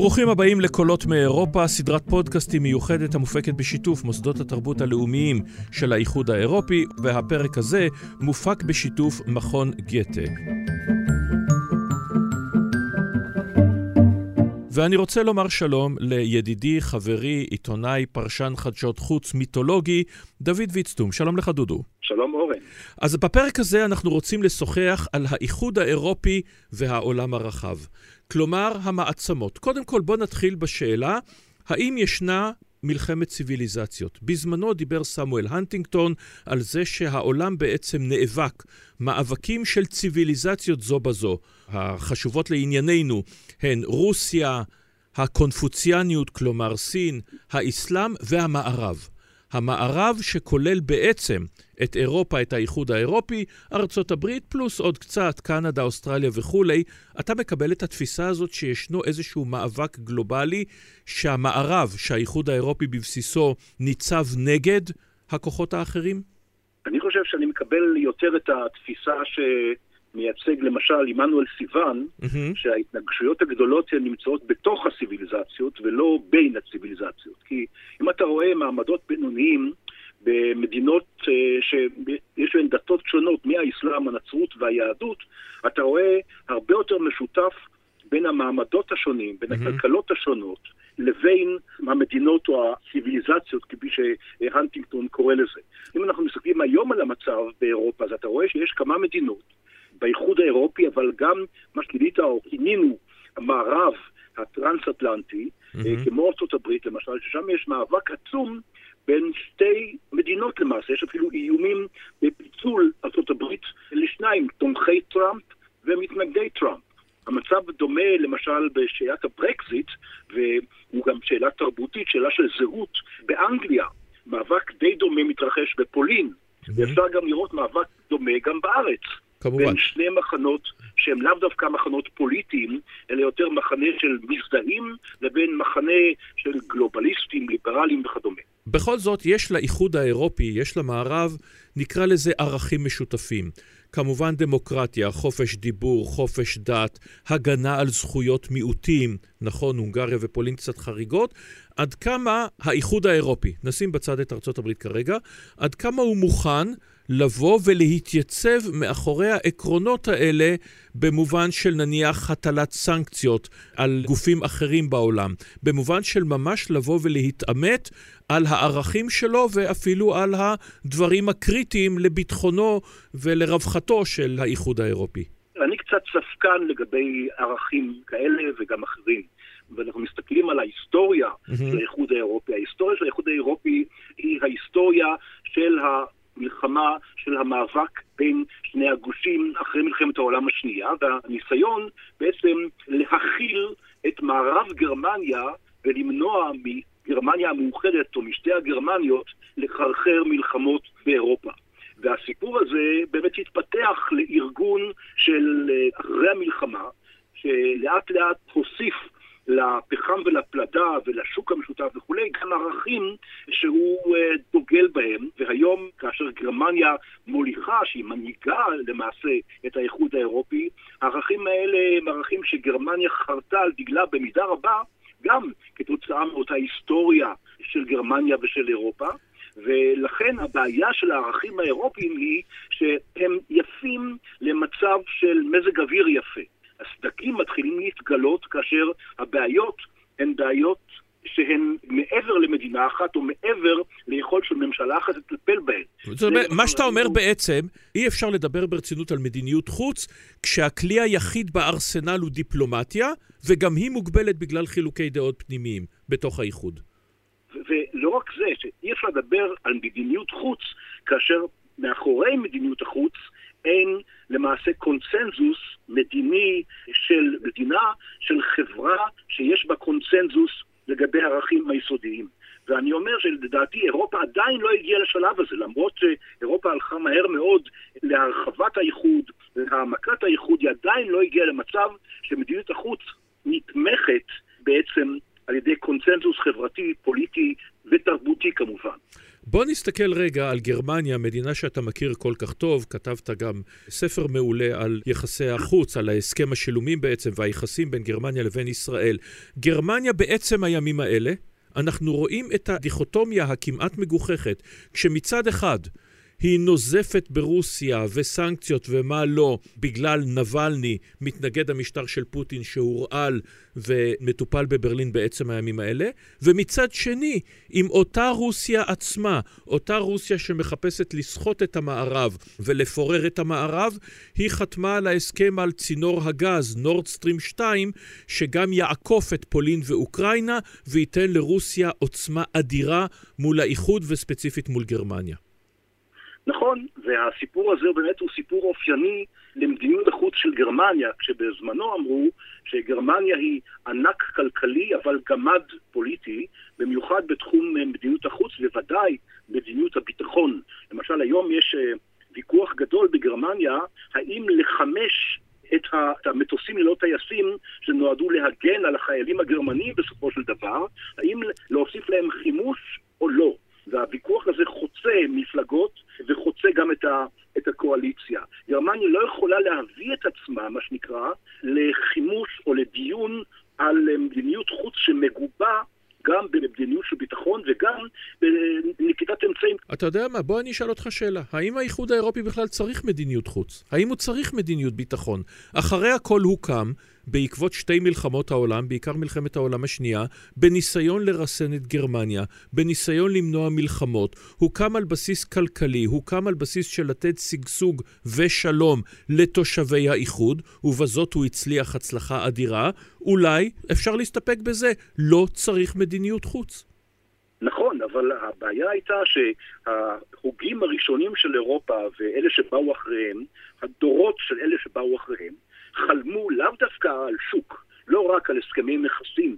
ברוכים הבאים לקולות מאירופה, סדרת פודקאסטים מיוחדת המופקת בשיתוף מוסדות התרבות הלאומיים של האיחוד האירופי, והפרק הזה מופק בשיתוף מכון גתה. ואני רוצה לומר שלום לידידי, חברי, עיתונאי, פרשן חדשות חוץ מיתולוגי, דוד ויצטום. שלום לך, דודו. שלום, אורן. אז בפרק הזה אנחנו רוצים לשוחח על האיחוד האירופי והעולם הרחב. כלומר, המעצמות. קודם כל, בוא נתחיל בשאלה, האם ישנה מלחמת ציוויליזציות. בזמנו דיבר סמואל הנטינגטון על זה שהעולם בעצם נאבק מאבקים של ציוויליזציות זו בזו. החשובות לענייננו הן רוסיה, הקונפוציאניות, כלומר סין, האסלאם והמערב. המערב שכולל בעצם את אירופה, את האיחוד האירופי, ארצות הברית, פלוס עוד קצת, קנדה, אוסטרליה וכולי, אתה מקבל את התפיסה הזאת שישנו איזשהו מאבק גלובלי שהמערב, שהאיחוד האירופי בבסיסו, ניצב נגד הכוחות האחרים? אני חושב שאני מקבל יותר את התפיסה ש... מייצג למשל עמנואל סיוון, mm-hmm. שההתנגשויות הגדולות הן נמצאות בתוך הציוויליזציות ולא בין הציוויליזציות. כי אם אתה רואה מעמדות בינוניים במדינות uh, שיש להן דתות שונות, מהאסלאם, הנצרות והיהדות, אתה רואה הרבה יותר משותף בין המעמדות השונים, בין mm-hmm. הכלכלות השונות, לבין המדינות או הציוויליזציות, כפי שהנטינגטון קורא לזה. אם אנחנו מסתכלים היום על המצב באירופה, אז אתה רואה שיש כמה מדינות באיחוד האירופי, אבל גם מה שגילית או כינינו המערב הטרנס-אטלנטי, mm-hmm. כמו ארצות הברית למשל, ששם יש מאבק עצום בין שתי מדינות למעשה, יש אפילו איומים בפיצול ארצות הברית לשניים, תומכי טראמפ ומתנגדי טראמפ. המצב דומה למשל בשאלת הברקזיט, והוא גם שאלה תרבותית, שאלה של זהות. באנגליה, מאבק די דומה מתרחש בפולין, mm-hmm. ואפשר גם לראות מאבק דומה גם בארץ. כמובן. בין שני מחנות שהם לאו דווקא מחנות פוליטיים, אלא יותר מחנה של מזדהים לבין מחנה של גלובליסטים, ליברליים וכדומה. בכל זאת, יש לאיחוד האירופי, יש למערב, נקרא לזה ערכים משותפים. כמובן דמוקרטיה, חופש דיבור, חופש דת, הגנה על זכויות מיעוטים, נכון, הונגריה ופולין קצת חריגות, עד כמה האיחוד האירופי, נשים בצד את ארצות הברית כרגע, עד כמה הוא מוכן לבוא ולהתייצב מאחורי העקרונות האלה במובן של נניח הטלת סנקציות על גופים אחרים בעולם, במובן של ממש לבוא ולהתעמת על הערכים שלו ואפילו על הדברים הקריטיים לביטחונו ולרווחתו של האיחוד האירופי. אני קצת ספקן לגבי ערכים כאלה וגם אחרים. ואנחנו מסתכלים על ההיסטוריה mm-hmm. של האיחוד האירופי. ההיסטוריה של האיחוד האירופי היא ההיסטוריה של המלחמה, של המאבק בין שני הגושים אחרי מלחמת העולם השנייה, והניסיון בעצם להכיל את מערב גרמניה ולמנוע מגרמניה המאוחדת או משתי הגרמניות לחרחר מלחמות באירופה. והסיפור הזה באמת התפתח לארגון של אה, אחרי המלחמה, שלאט לאט הוסיף לפחם ולפלדה ולשוק המשותף וכולי, גם ערכים שהוא אה, דוגל בהם, והיום כאשר גרמניה מוליכה, שהיא מנהיגה למעשה את האיחוד האירופי, הערכים האלה הם ערכים שגרמניה חרתה על דגלה במידה רבה, גם כתוצאה מאותה היסטוריה של גרמניה ושל אירופה. ולכן הבעיה של הערכים האירופיים היא שהם יפים למצב של מזג אוויר יפה. הסדקים מתחילים להתגלות כאשר הבעיות הן בעיות שהן מעבר למדינה אחת או מעבר ליכולת של ממשלה אחת לטפל בהן. זאת אומרת, מה שאתה אומר בעצם, אי אפשר לדבר ברצינות על מדיניות חוץ, כשהכלי היחיד בארסנל הוא דיפלומטיה, וגם היא מוגבלת בגלל חילוקי דעות פנימיים בתוך האיחוד. ולא רק זה, שאי אפשר לדבר על מדיניות חוץ כאשר מאחורי מדיניות החוץ אין למעשה קונצנזוס מדיני של מדינה, של חברה שיש בה קונצנזוס לגבי הערכים היסודיים. ואני אומר שלדעתי אירופה עדיין לא הגיעה לשלב הזה, למרות שאירופה הלכה מהר מאוד להרחבת האיחוד, להעמקת האיחוד, היא עדיין לא הגיעה למצב שמדיניות החוץ נתמכת בעצם על ידי קונצנזוס חברתי, פוליטי ותרבותי כמובן. בוא נסתכל רגע על גרמניה, מדינה שאתה מכיר כל כך טוב, כתבת גם ספר מעולה על יחסי החוץ, על ההסכם השילומים בעצם, והיחסים בין גרמניה לבין ישראל. גרמניה בעצם הימים האלה, אנחנו רואים את הדיכוטומיה הכמעט מגוחכת, כשמצד אחד היא נוזפת ברוסיה וסנקציות ומה לא בגלל נבלני, מתנגד המשטר של פוטין שהורעל ומטופל בברלין בעצם הימים האלה, ומצד שני, עם אותה רוסיה עצמה, אותה רוסיה שמחפשת לסחוט את המערב ולפורר את המערב, היא חתמה על ההסכם על צינור הגז, נורדסטרים 2, שגם יעקוף את פולין ואוקראינה וייתן לרוסיה עוצמה אדירה מול האיחוד וספציפית מול גרמניה. נכון, והסיפור הזה באמת הוא סיפור אופייני למדיניות החוץ של גרמניה, כשבזמנו אמרו שגרמניה היא ענק כלכלי אבל גמד פוליטי, במיוחד בתחום מדיניות החוץ, ובוודאי מדיניות הביטחון. למשל, היום יש אה, ויכוח גדול בגרמניה, האם לחמש את המטוסים ללא טייסים שנועדו להגן על החיילים הגרמנים בסופו של דבר, האם להוסיף להם חימוש או לא. והוויכוח הזה חוצה מפלגות וחוצה גם את, ה, את הקואליציה. גרמניה לא יכולה להביא את עצמה, מה שנקרא, לחימוש או לדיון על מדיניות חוץ שמגובה גם במדיניות של ביטחון וגם בנקיטת אמצעים. אתה יודע מה? בוא אני אשאל אותך שאלה. האם האיחוד האירופי בכלל צריך מדיניות חוץ? האם הוא צריך מדיניות ביטחון? אחרי הכל הוא קם בעקבות שתי מלחמות העולם, בעיקר מלחמת העולם השנייה, בניסיון לרסן את גרמניה, בניסיון למנוע מלחמות. הוא קם על בסיס כלכלי, הוא קם על בסיס של לתת שגשוג ושלום לתושבי האיחוד, ובזאת הוא הצליח הצלחה אדירה. אולי אפשר להסתפק בזה, לא צריך מדיניות חוץ. נכון, אבל הבעיה הייתה שההוגים הראשונים של אירופה ואלה שבאו אחריהם, הדורות של אלה שבאו אחריהם, חלמו לאו דווקא על שוק, לא רק על הסכמי מכסים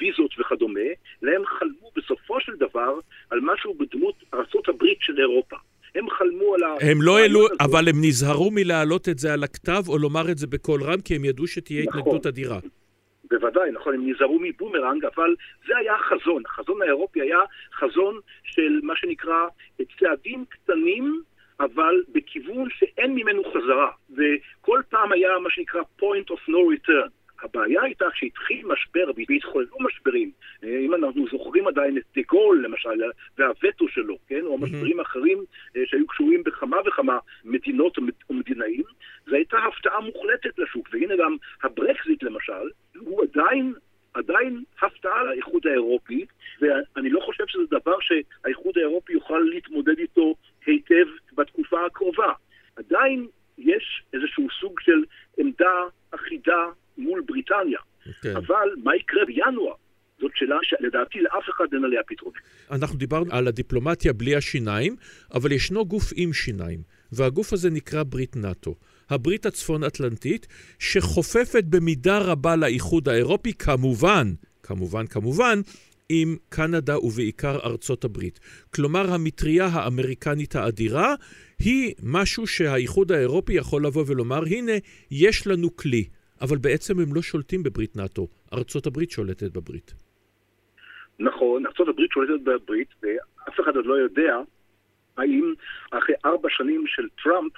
וויזות וכדומה, אלא הם חלמו בסופו של דבר על משהו בדמות ארה"ב של אירופה. הם חלמו על ה... הם לא העלו, אבל הם נזהרו מלהעלות את זה על הכתב או לומר את זה בקול רם, כי הם ידעו שתהיה נכון. התנגדות אדירה. בוודאי, נכון, הם נזהרו מבומרנג, אבל זה היה החזון. החזון האירופי היה חזון של מה שנקרא צעדים קטנים אבל בכיוון שאין ממנו חזרה. וכל פעם היה מה שנקרא point of no return. הבעיה הייתה כשהתחיל משבר והתחוללו משברים, אה, אם אנחנו זוכרים עדיין את דה גול למשל, והווטו שלו, כן, או משברים אחרים אה, שהיו קשורים בכמה וכמה מדינות ומדינאים, זו הייתה הפתעה מוחלטת לשוק, והנה גם הברקזיט למשל, הוא עדיין עדיין הפתעה לאיחוד האירופי, ואני לא חושב שזה דבר שהאיחוד האירופי יוכל להתמודד איתו היטב בתקופה הקרובה. עדיין יש איזשהו סוג של עמדה אחידה מול בריטניה. Okay. כן. אבל מה יקרה בינואר? זאת שאלה שלדעתי לאף אחד אין עליה פתרון. אנחנו דיברנו על הדיפלומטיה בלי השיניים, אבל ישנו גוף עם שיניים, והגוף הזה נקרא ברית נאט"ו. הברית הצפון-אטלנטית, שחופפת במידה רבה לאיחוד האירופי, כמובן, כמובן, כמובן, עם קנדה ובעיקר ארצות הברית. כלומר, המטריה האמריקנית האדירה היא משהו שהאיחוד האירופי יכול לבוא ולומר, הנה, יש לנו כלי, אבל בעצם הם לא שולטים בברית נאט"ו, ארצות הברית שולטת בברית. נכון, הברית שולטת בברית, ואף אחד עוד לא יודע האם אחרי ארבע שנים של טראמפ,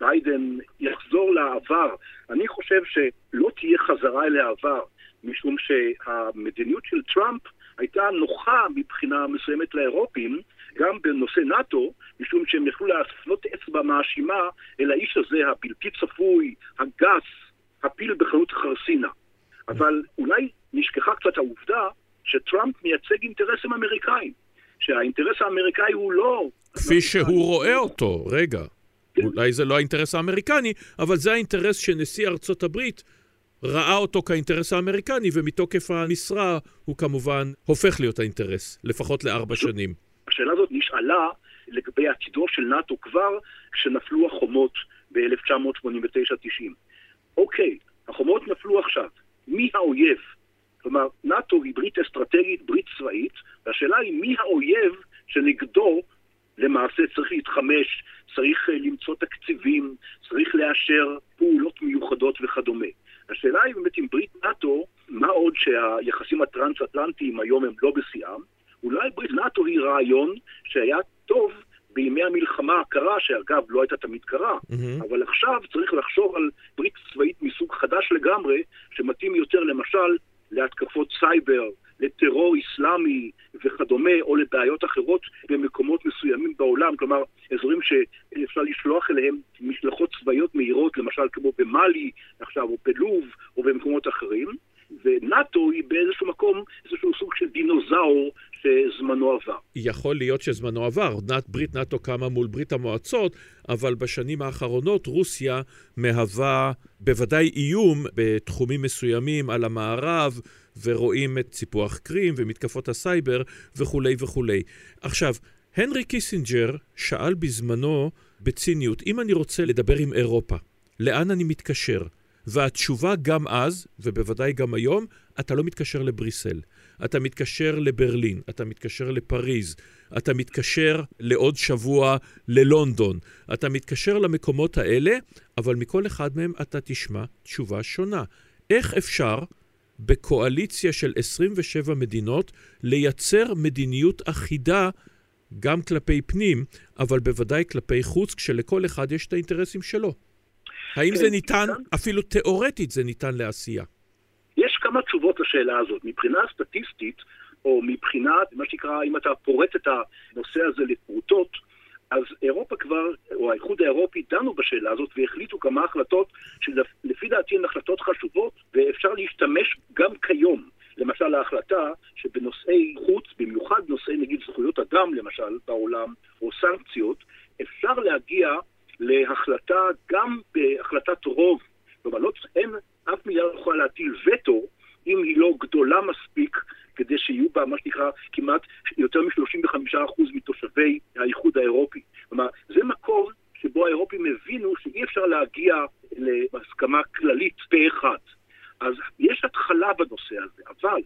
ביידן יחזור לעבר. אני חושב שלא תהיה חזרה אל העבר, משום שהמדיניות של טראמפ הייתה נוחה מבחינה מסוימת לאירופים, גם בנושא נאט"ו, משום שהם יכלו להפנות אצבע מאשימה אל האיש הזה, הבלתי צפוי, הגס, הפיל בחנות חרסינה. אבל אולי נשכחה קצת העובדה שטראמפ מייצג אינטרסים אמריקאים. שהאינטרס האמריקאי הוא לא... כפי שהוא רואה אותו, רגע. אולי זה לא האינטרס האמריקני, אבל זה האינטרס שנשיא ארצות הברית ראה אותו כאינטרס האמריקני, ומתוקף המשרה הוא כמובן הופך להיות האינטרס, לפחות לארבע שנים. השאלה הזאת נשאלה לגבי עתידו של נאט"ו כבר כשנפלו החומות ב-1989-90. אוקיי, החומות נפלו עכשיו, מי האויב? כלומר, נאט"ו היא ברית אסטרטגית, ברית צבאית, והשאלה היא מי האויב שנגדו למעשה צריך להתחמש, צריך אה, למצוא תקציבים, צריך לאשר פעולות מיוחדות וכדומה. השאלה היא באמת עם ברית נאט"ו, מה עוד שהיחסים הטרנס-אטלנטיים היום הם לא בשיאם, אולי ברית נאט"ו היא רעיון שהיה טוב בימי המלחמה הקרה, שאגב לא הייתה תמיד קרה, mm-hmm. אבל עכשיו צריך לחשוב על ברית צבאית מסוג חדש לגמרי, שמתאים יותר למשל להתקפות סייבר, לטרור אסלאמי וכדומה, או לבעיות אחרות במקומות מסוימים בעולם, כלומר, אזורים שאפשר לשלוח אליהם משלחות צבאיות מהירות, למשל כמו במאלי עכשיו, או בלוב, או במקומות אחרים. ונאט"ו היא באיזשהו מקום איזשהו סוג של דינוזאור שזמנו עבר. יכול להיות שזמנו עבר. ברית נאט"ו קמה מול ברית המועצות, אבל בשנים האחרונות רוסיה מהווה בוודאי איום בתחומים מסוימים על המערב, ורואים את סיפוח קרים ומתקפות הסייבר וכולי וכולי. עכשיו, הנרי קיסינג'ר שאל בזמנו בציניות, אם אני רוצה לדבר עם אירופה, לאן אני מתקשר? והתשובה גם אז, ובוודאי גם היום, אתה לא מתקשר לבריסל. אתה מתקשר לברלין, אתה מתקשר לפריז, אתה מתקשר לעוד שבוע ללונדון. אתה מתקשר למקומות האלה, אבל מכל אחד מהם אתה תשמע תשובה שונה. איך אפשר בקואליציה של 27 מדינות לייצר מדיניות אחידה גם כלפי פנים, אבל בוודאי כלפי חוץ, כשלכל אחד יש את האינטרסים שלו? האם זה כן, ניתן, אפילו תיאורטית זה ניתן לעשייה? כמה תשובות לשאלה הזאת. מבחינה סטטיסטית, או מבחינת, מה שנקרא, אם אתה פורט את הנושא הזה לפרוטות, אז אירופה כבר, או האיחוד האירופי, דנו בשאלה הזאת והחליטו כמה החלטות שלפי דעתי הן החלטות חשובות, ואפשר להשתמש גם כיום. למשל ההחלטה שבנושאי חוץ, במיוחד נושאי נגיד זכויות אדם למשל בעולם, או סנקציות, אפשר להגיע להחלטה, גם בהחלטת רוב, כלומר, לא, אין, אף מילה לא יכולה להטיל וטו אם היא לא גדולה מספיק כדי שיהיו בה מה שנקרא כמעט יותר מ-35% מתושבי האיחוד האירופי. כלומר, זה מקום שבו האירופים הבינו שאי אפשר להגיע להסכמה כללית פה אחד. אז יש התחלה בנושא הזה, אבל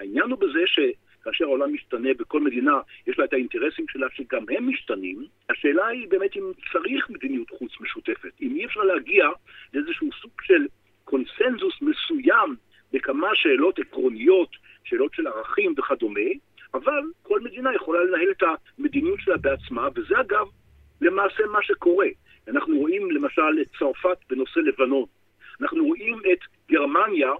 העניין הוא בזה ש... כאשר העולם משתנה בכל מדינה, יש לה את האינטרסים שלה שגם הם משתנים, השאלה היא באמת אם צריך מדיניות חוץ משותפת. אם אי אפשר להגיע לאיזשהו סוג של קונסנזוס מסוים בכמה שאלות עקרוניות, שאלות של ערכים וכדומה, אבל כל מדינה יכולה לנהל את המדיניות שלה בעצמה, וזה אגב למעשה מה שקורה. אנחנו רואים למשל את צרפת בנושא לבנון. אנחנו רואים את גרמניה,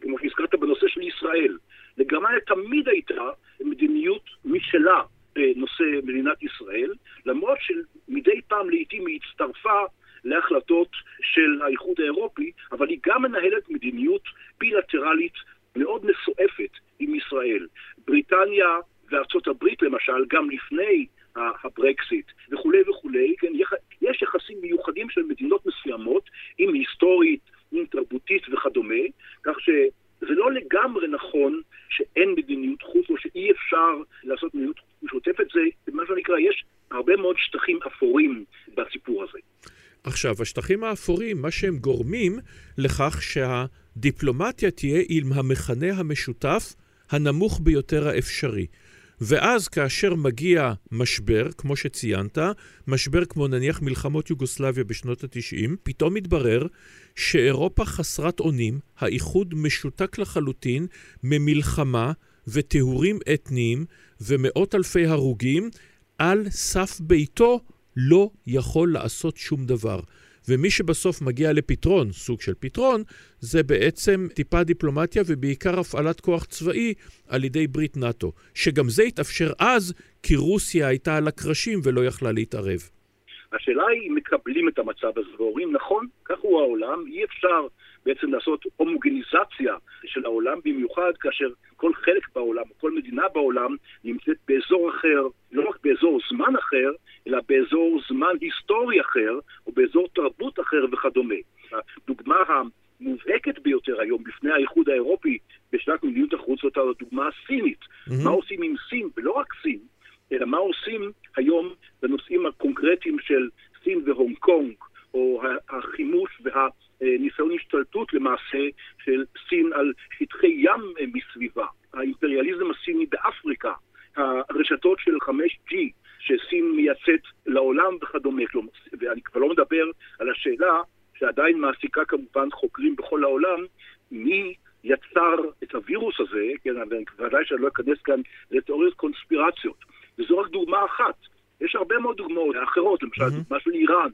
כמו שהזכרת בנושא של ישראל. לגרמניה תמיד הייתה מדיניות משלה בנושא מדינת ישראל, למרות שמדי פעם לעיתים היא הצטרפה להחלטות של האיחוד האירופי, אבל היא גם מנהלת מדיניות בילטרלית מאוד מסועפת עם ישראל. בריטניה וארצות הברית למשל, גם לפני הברקסיט וכולי וכולי, כן, יש יחסים מיוחדים של מדינות מסוימות, עם היסטורית, עם תרבותית וכדומה, כך שזה לא לגמרי נכון שאין מדיניות חוץ או שאי אפשר לעשות מדיניות משותפת, זה מה שנקרא, יש הרבה מאוד שטחים אפורים בסיפור הזה. עכשיו, השטחים האפורים, מה שהם גורמים לכך שהדיפלומטיה תהיה עם המכנה המשותף הנמוך ביותר האפשרי. ואז כאשר מגיע משבר, כמו שציינת, משבר כמו נניח מלחמות יוגוסלביה בשנות ה-90, פתאום מתברר שאירופה חסרת אונים, האיחוד משותק לחלוטין ממלחמה וטיהורים אתניים ומאות אלפי הרוגים, על סף ביתו לא יכול לעשות שום דבר. ומי שבסוף מגיע לפתרון, סוג של פתרון, זה בעצם טיפה דיפלומטיה ובעיקר הפעלת כוח צבאי על ידי ברית נאט"ו, שגם זה התאפשר אז כי רוסיה הייתה על הקרשים ולא יכלה להתערב. השאלה היא אם מקבלים את המצב הזה ואומרים, נכון, כך הוא העולם, אי אפשר בעצם לעשות הומוגניזציה של העולם, במיוחד כאשר כל חלק בעולם, כל מדינה בעולם, נמצאת באזור אחר, לא רק באזור זמן אחר, אלא באזור זמן היסטורי אחר, או באזור תרבות אחר וכדומה. הדוגמה המובהקת ביותר היום בפני האיחוד האירופי בשנת מדיניות החוץ זאת הדוגמה הסינית. Mm-hmm. מה עושים עם סין, ולא רק סין, אלא מה עושים היום בנושאים הקונקרטיים של סין והונג קונג, או החימוש והניסיון השתלטות למעשה של סין על שטחי ים מסביבה, האימפריאליזם הסיני באפריקה, הרשתות של 5G שסין מייצאת לעולם וכדומה, ואני כבר לא מדבר על השאלה שעדיין מעסיקה כמובן חוקרים בכל העולם, מי יצר את הווירוס הזה, כן, ודאי שאני לא אכנס כאן לתיאוריות קונספירציות. וזו רק דוגמה אחת. יש הרבה מאוד דוגמאות אחרות, למשל mm-hmm. דוגמה של איראן,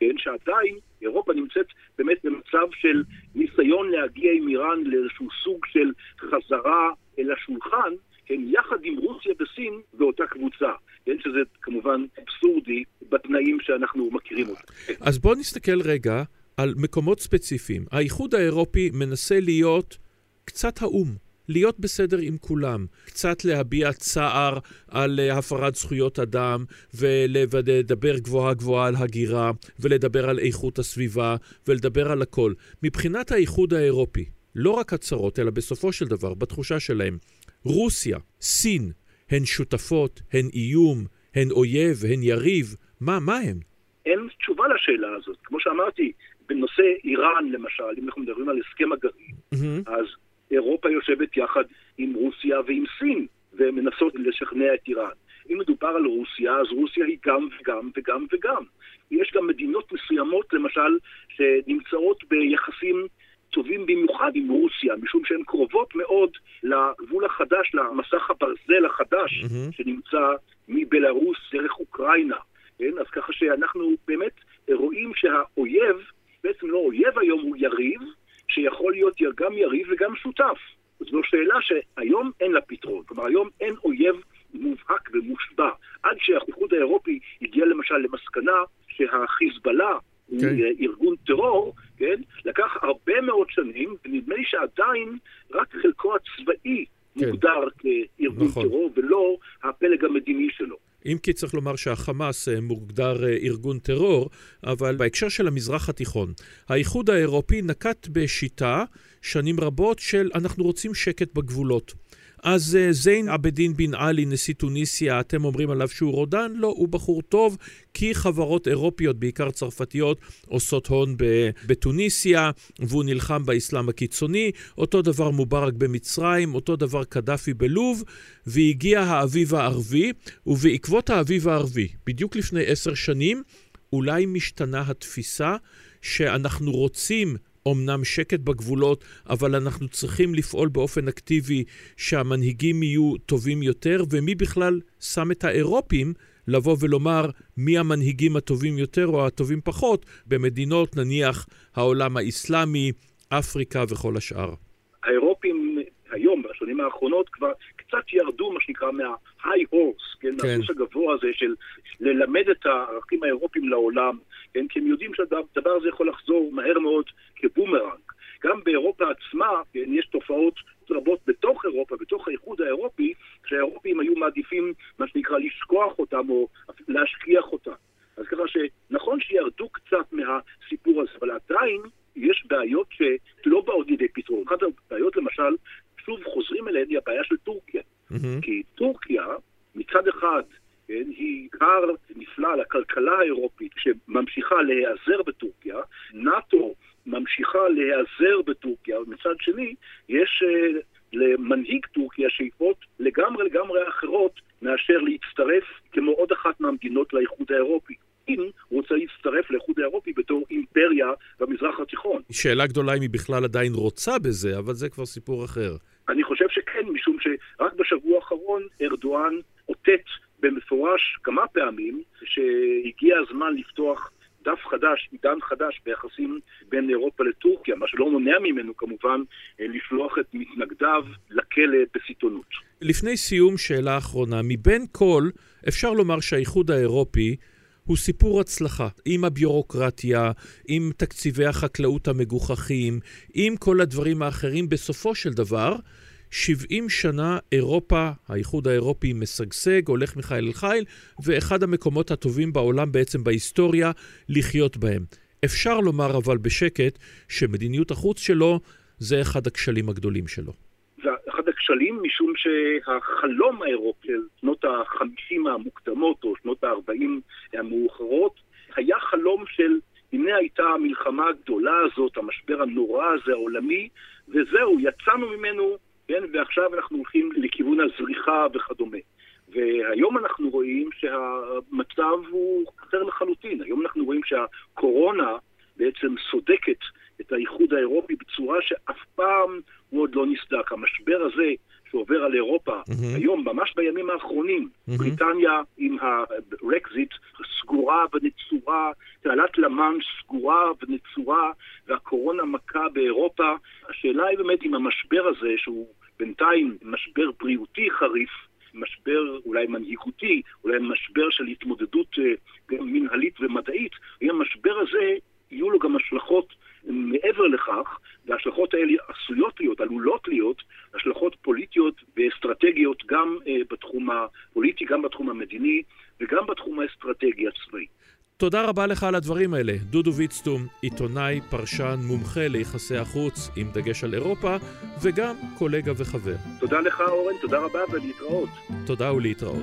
כן, שעדיין אירופה נמצאת באמת במצב של ניסיון להגיע עם איראן לאיזשהו סוג של חזרה אל השולחן, כן, יחד עם רוסיה וסין באותה קבוצה. כן, שזה כמובן אבסורדי בתנאים שאנחנו מכירים אותם. אז בואו נסתכל רגע על מקומות ספציפיים. האיחוד האירופי מנסה להיות קצת האו"ם. להיות בסדר עם כולם, קצת להביע צער על אה, הפרת זכויות אדם ולדבר גבוהה גבוהה על הגירה ולדבר על איכות הסביבה ולדבר על הכל. מבחינת האיחוד האירופי, לא רק הצהרות, אלא בסופו של דבר, בתחושה שלהם, רוסיה, סין, הן שותפות, הן איום, הן אויב, הן יריב, מה, מה הן? אין תשובה לשאלה הזאת. כמו שאמרתי, בנושא איראן למשל, אם אנחנו מדברים על הסכם הגרעין, mm-hmm. אז אירופה יושבת יחד עם רוסיה ועם סין, ומנסות לשכנע את איראן. אם מדובר על רוסיה, אז רוסיה היא גם וגם וגם וגם. יש גם מדינות מסוימות, למשל, שנמצאות ביחסים טובים במיוחד עם רוסיה, משום שהן קרובות מאוד לגבול החדש, למסך הברזל החדש, mm-hmm. שנמצא מבלארוס דרך אוקראינה. כן? אז ככה שאנחנו באמת רואים שהאויב, בעצם לא אויב היום, הוא יריב, שיכול להיות גם יריב וגם שותף. זו שאלה שהיום אין לה פתרון. כלומר, היום אין אויב מובהק ומושבע. עד שהאיחוד האירופי הגיע למשל למסקנה שהחיזבאללה הוא כן. ארגון טרור, כן? לקח הרבה מאוד שנים, ונדמה לי שעדיין רק חלקו הצבאי כן. מוגדר כארגון נכון. טרור, ולא הפלג המדיני שלו. אם כי צריך לומר שהחמאס אה, מוגדר אה, ארגון טרור, אבל בהקשר של המזרח התיכון, האיחוד האירופי נקט בשיטה שנים רבות של אנחנו רוצים שקט בגבולות. אז uh, זיין עבדין בן עלי, נשיא טוניסיה, אתם אומרים עליו שהוא רודן? לא, הוא בחור טוב, כי חברות אירופיות, בעיקר צרפתיות, עושות הון בטוניסיה, והוא נלחם באסלאם הקיצוני. אותו דבר מובארק במצרים, אותו דבר קדאפי בלוב, והגיע האביב הערבי, ובעקבות האביב הערבי, בדיוק לפני עשר שנים, אולי משתנה התפיסה שאנחנו רוצים אומנם שקט בגבולות, אבל אנחנו צריכים לפעול באופן אקטיבי שהמנהיגים יהיו טובים יותר, ומי בכלל שם את האירופים לבוא ולומר מי המנהיגים הטובים יותר או הטובים פחות במדינות, נניח העולם האסלאמי, אפריקה וכל השאר. האירופים היום, בשנים האחרונות, כבר קצת ירדו, מה שנקרא, מה-high horse, כן? כן. מהסוס הגבוה הזה של ללמד את הערכים האירופיים לעולם, כן? כי הם יודעים שהדבר הזה יכול לחזור מהר מאוד כבומרנג. גם באירופה עצמה, כן, יש תופעות רבות בתוך אירופה, בתוך האיחוד האירופי, שהאירופים היו מעדיפים, מה שנקרא, לשכוח אותם או להשכיח אותם. אז ככה שנכון שירדו קצת מהסיפור הזה, אבל עדיין יש בעיות שלא באות לידי פתרון. אחת הבעיות, למשל, שוב חוזרים אליהן, היא הבעיה של טורקיה. Mm-hmm. כי טורקיה, מצד אחד, כן, היא כר נפלא לכלכלה האירופית שממשיכה להיעזר בטורקיה, נאט"ו ממשיכה להיעזר בטורקיה, ומצד שני, יש uh, למנהיג טורקיה שאיפות לגמרי לגמרי אחרות מאשר להצטרף כמו עוד אחת מהמדינות לאיחוד האירופי. אם הוא רוצה להצטרף לאיחוד האירופי בתור אימפריה במזרח התיכון. שאלה גדולה אם היא בכלל עדיין רוצה בזה, אבל זה כבר סיפור אחר. אני חושב שכן, משום שרק בשבוע האחרון ארדואן אותת במפורש כמה פעמים שהגיע הזמן לפתוח דף חדש, עידן חדש ביחסים בין אירופה לטורקיה, מה שלא מונע ממנו כמובן לשלוח את מתנגדיו לכלא בסיטונות. לפני סיום, שאלה אחרונה. מבין כל, אפשר לומר שהאיחוד האירופי הוא סיפור הצלחה, עם הביורוקרטיה, עם תקציבי החקלאות המגוחכים, עם כל הדברים האחרים. בסופו של דבר, 70 שנה אירופה, האיחוד האירופי משגשג, הולך מחיל אל חיל, ואחד המקומות הטובים בעולם בעצם בהיסטוריה לחיות בהם. אפשר לומר אבל בשקט שמדיניות החוץ שלו זה אחד הכשלים הגדולים שלו. זה אחד הכשלים משום שהחלום האירופי שנות ה-50 המוקדמות או שנות ה-40 המאוחרות היה חלום של הנה הייתה המלחמה הגדולה הזאת, המשבר הנורא הזה העולמי, וזהו, יצאנו ממנו כן? ועכשיו אנחנו הולכים לכיוון הזריחה וכדומה. והיום אנחנו רואים שהמצב הוא אחר לחלוטין. היום אנחנו רואים שהקורונה בעצם סודקת את האיחוד האירופי בצורה שאף פעם הוא עוד לא נסדק. המשבר הזה שעובר על אירופה mm-hmm. היום, ממש בימים האחרונים, mm-hmm. בריטניה עם הרקזיט סגורה ונצורה, תעלת למאנש סגורה ונצורה, והקורונה מכה באירופה. השאלה היא באמת אם המשבר הזה, שהוא בינתיים משבר בריאותי חריף, משבר אולי מנהיגותי, אולי משבר של התמודדות אה, גם מנהלית ומדעית, אם המשבר הזה יהיו לו גם השלכות מעבר לכך, וההשלכות האלה עשויות להיות, עלולות להיות, השלכות פוליטיות ואסטרטגיות גם אה, בתחום הפוליטי, גם בתחום המדיני וגם בתחום האסטרטגי הצבאי. תודה רבה לך על הדברים האלה. דודו ויצטום, עיתונאי, פרשן, מומחה ליחסי החוץ, עם דגש על אירופה, וגם קולגה וחבר. תודה לך, אורן, תודה רבה ולהתראות. תודה ולהתראות.